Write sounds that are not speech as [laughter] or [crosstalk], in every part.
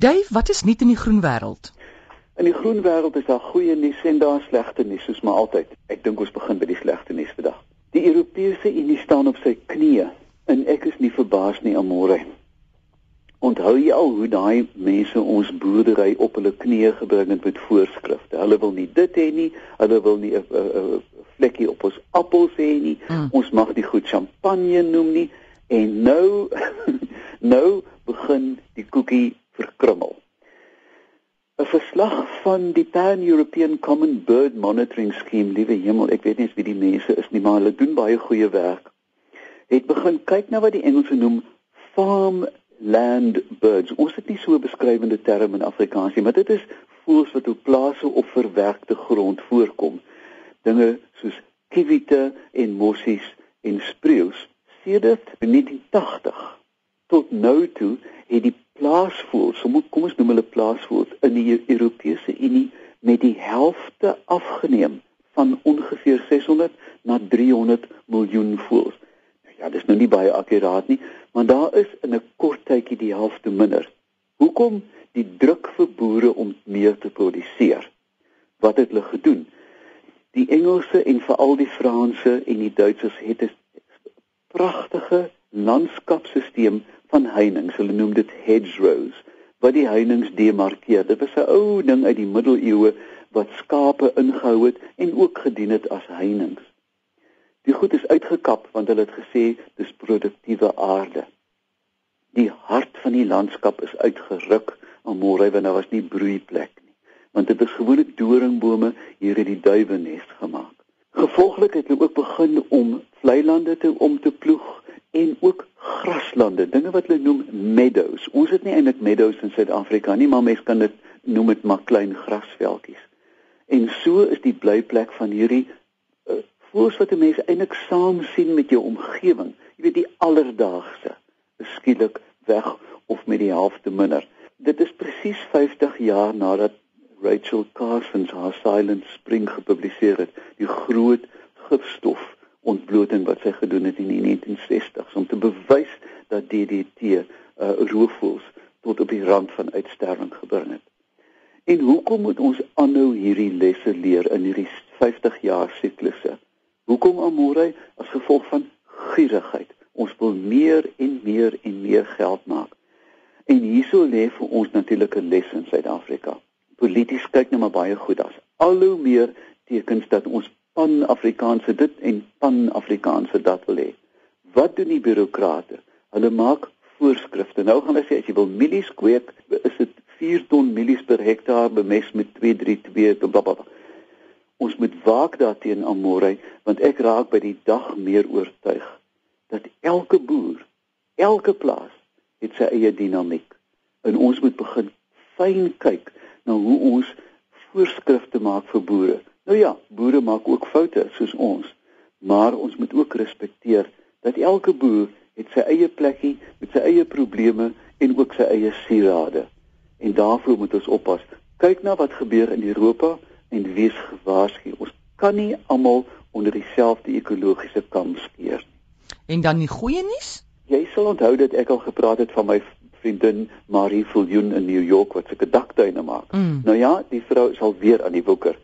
Dave, wat is nuut in die groen wêreld? In die groen wêreld is daar goeie nuus en daar slegte nuus, soos maar altyd. Ek dink ons begin by die slegte nuus vandag. Die Europese Unie staan op sy knieë en ek is nie verbaas nie, Amore. Onthou jy al hoe daai mense ons boerdery op hulle knieë gebring het met voorskrifte? Hulle wil nie dit hê nie, hulle wil nie 'n vlekkie op ons appels hê nie. Mm. Ons mag nie goed champagne noem nie en nou [laughs] nou begin die koekie verkrummel. 'n Verslag van die Pan-European Common Bird Monitoring Scheme, liewe hemel, ek weet nie wie die mense is nie, maar hulle doen baie goeie werk. Het begin kyk na wat die Engelse noem farmland birds. Ons het nie so 'n beskrywende term in Afrikaans nie, maar dit is voëls wat op plase of verwerkte grond voorkom. Dinge soos kiewiete en mossies en spreeus. Sedert 1980 tot nou toe het die plaasvoëls, kom ons noem hulle plaasvoëls in die Europese Unie met die helfte afgeneem van ongeveer 600 na 300 miljoen voëls. Nou ja, dis nou nie baie akkuraat nie, maar daar is in 'n kort tydjie die helfte minder. Hoekom die druk vir boere om meer te produseer? Wat het hulle gedoen? Die Engelse en veral die Franse en die Duitsers het 'n pragtige landskapstelsel van heininge. Hulle noem dit hedgerows wat die heininge demarkeer. Dit was 'n ou ding uit die middeleeue wat skape ingehou het en ook gedien het as heininge. Die goed is uitgekap want hulle het gesê dis produktiewe aarde. Die hart van die landskap is uitgeruk aan môre wanneer daar was nie broeiplek nie. Want dit is gewoonlik doringbome hier het die duwe nes gemaak. Gevolglik het hulle ook begin om vlei lande te om te ploeg en ook graslande, dinge wat hulle noem meadows. Ons het nie eintlik meadows in Suid-Afrika nie, maar mense kan dit noem dit maar klein grasveldjies. En so is die blyplek van hierdie uh, voels wat mense eintlik saam sien met jou omgewing. Jy weet die alledaagse skielik weg of met die helfte minder. Dit is presies 50 jaar nadat Rachel Carson haar Silent Spring gepubliseer het, die groot gifstof ontbloting wat sy gedoen het in die 1960s om te bewys dat DDT uh, roofvoëls tot op die rand van uitsterwing gebring het. En hoekom moet ons aanhou hierdie lesse leer in hierdie 50 jaar siklusse? Hoekom amore as gevolg van gierigheid? Ons wil meer en meer en meer geld maak. En hierso lê vir ons natuurlik 'n les in Suid-Afrika. Polities kyk nou maar baie goed as al hoe meer tekens dat ons pan-Afrikaanse dit en pan-Afrikaanse dat wil hê. Wat doen die bureaukrate? Hulle maak voorskrifte. Nou gaan hulle sê as jy wil mielies kweek, is dit 4 ton mielies per hektaar bemes met 232 blablabla. Ons moet waak daarteen amore want ek raak by die dag meer oortuig dat elke boer, elke plaas het sy eie dinamiek. En ons moet begin fyn kyk na hoe ons voorskrifte maak vir boere. Nou ja, boere maak ook foute soos ons, maar ons moet ook respekteer dat elke boer het sy eie plekkie met sy eie probleme en ook sy eie sierade. En daarvoor moet ons oppas. Kyk na wat gebeur in Europa en wees gewaarsku. Ons kan nie almal onder dieselfde ekologiese kam skeer nie. En dan die goeie nuus? Jy sal onthou dat ek al gepraat het van my vriendin Marie Viljoen in New York wat sulke daktuine maak. Mm. Nou ja, die vrou sal weer aan die woeker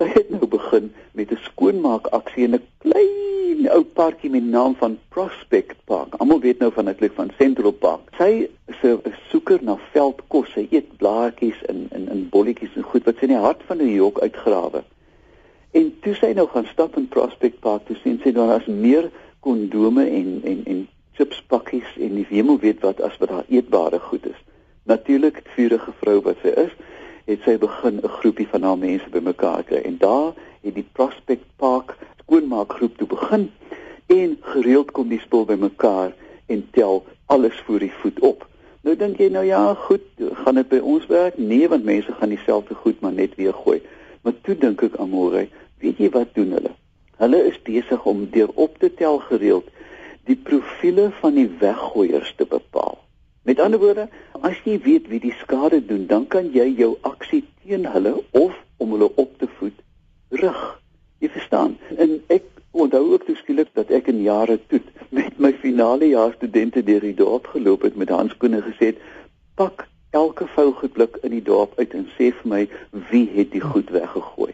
sy het nou begin met 'n skoonmaak aksie in 'n klein ou parkie met die naam van Prospect Park. Almal weet nou van eintlik van Central Park. Sy is 'n soeker na veldkos. Sy eet blaartjies in in in bolletjies en goed wat sy in die hart van New York uitgrawe. En toe sy nou gaan stap in Prospect Park, toe sien sy daar is meer kondome en en en chipspakkies en nie weet hoe weet wat as wat daar eetbare goed is. Natuurlik vuurige vrou wat sy is het sy begin 'n groepie van haar mense bymekaar kry en daar het die Prospect Park skoonmaakgroep toe begin en gereeld kom die spul bymekaar en tel alles voor die voet op. Nou dink jy nou ja, goed, gaan dit by ons werk? Nee, want mense gaan dieselfde goed maar net weer gooi. Maar toe dink ek amore, weet jy wat doen hulle? Hulle is besig om deur op te tel gereeld die profile van die weggooiers te bepaal. Met ander woorde, as jy weet wie die skade doen, dan kan jy jou aksie teen hulle of om hulle op te voed rig. Jy verstaan? En ek onthou ook toeskielik dat ek in jare toe met my finale jaar studente deur die dorp geloop het met handskoene gesê, "Pak elke vougoedblik in die dorp uit en sê vir my wie het die goed weggegooi.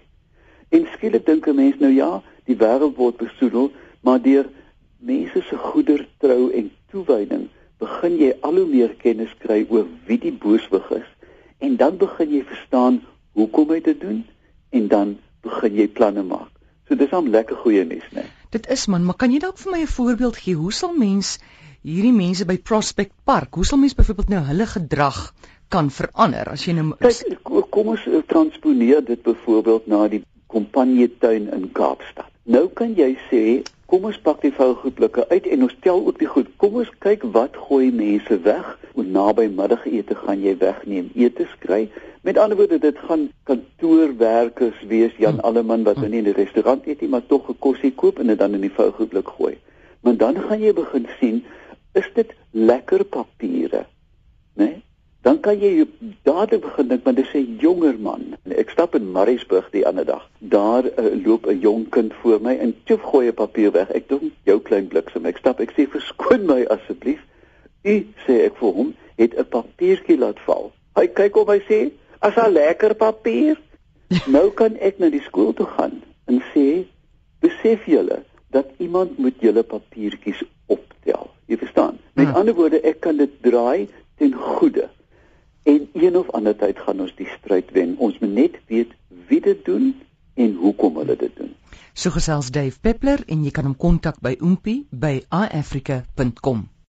En skielik dink 'n mens nou ja, die wêreld word besoedel, maar deur mense se goedertrou en toewyding begin jy al hoe meer kennis kry oor wie die booswig is en dan begin jy verstaan hoekom hy dit doen en dan begin jy planne maak. So dis 'n lekker goeie nuus, né? Dit is man, maar kan jy dalk vir my 'n voorbeeld gee? Hoe sal mens hierdie mense by Prospect Park, hoe sal mens byvoorbeeld nou hulle gedrag kan verander as jy nou Kijk, kom ons eh, transponeer dit byvoorbeeld na die Kompanjetuin in Kaapstad. Nou kan jy sê, kom ons pak die vougoedblikke uit en ons tel ook die goed. Kom ons kyk wat gooi mense weg. Hoe naby middagete gaan jy wegneem? Etes kry. Met ander woorde, dit gaan kantoorwerkers wees, Jan hmm. Alleman wat nou nie in die restaurant eet nie, maar tog 'n kosie koop en dit dan in die vougoedblik gooi. Maar dan gaan jy begin sien, is dit lekker papiere? Né? Nee? Dan kan jy dadelik begin dink, maar dis 'n jonger man. Ek stap in Mariesburg die ander dag. Daar uh, loop 'n jong kind voor my en tjoef gooi 'n papier weg. Ek dink jou klein bliksem. Ek stap, ek sê verskoon my asseblief. U sê ek vir hom het 'n papiertjie laat val. Hy kyk op hy sê as 'n lekker papier. [laughs] nou kan ek na die skool toe gaan en sê besef julle dat iemand moet julle papiertjies optel. Jy verstaan? Met hmm. ander woorde, ek kan dit draai ten goeie. En een of ander tyd gaan ons die stryd wen. Ons moet net weet wie dit doen en hoekom hulle dit doen. So gesels Dave Peppler en jy kan hom kontak by oompie by iafrica.com.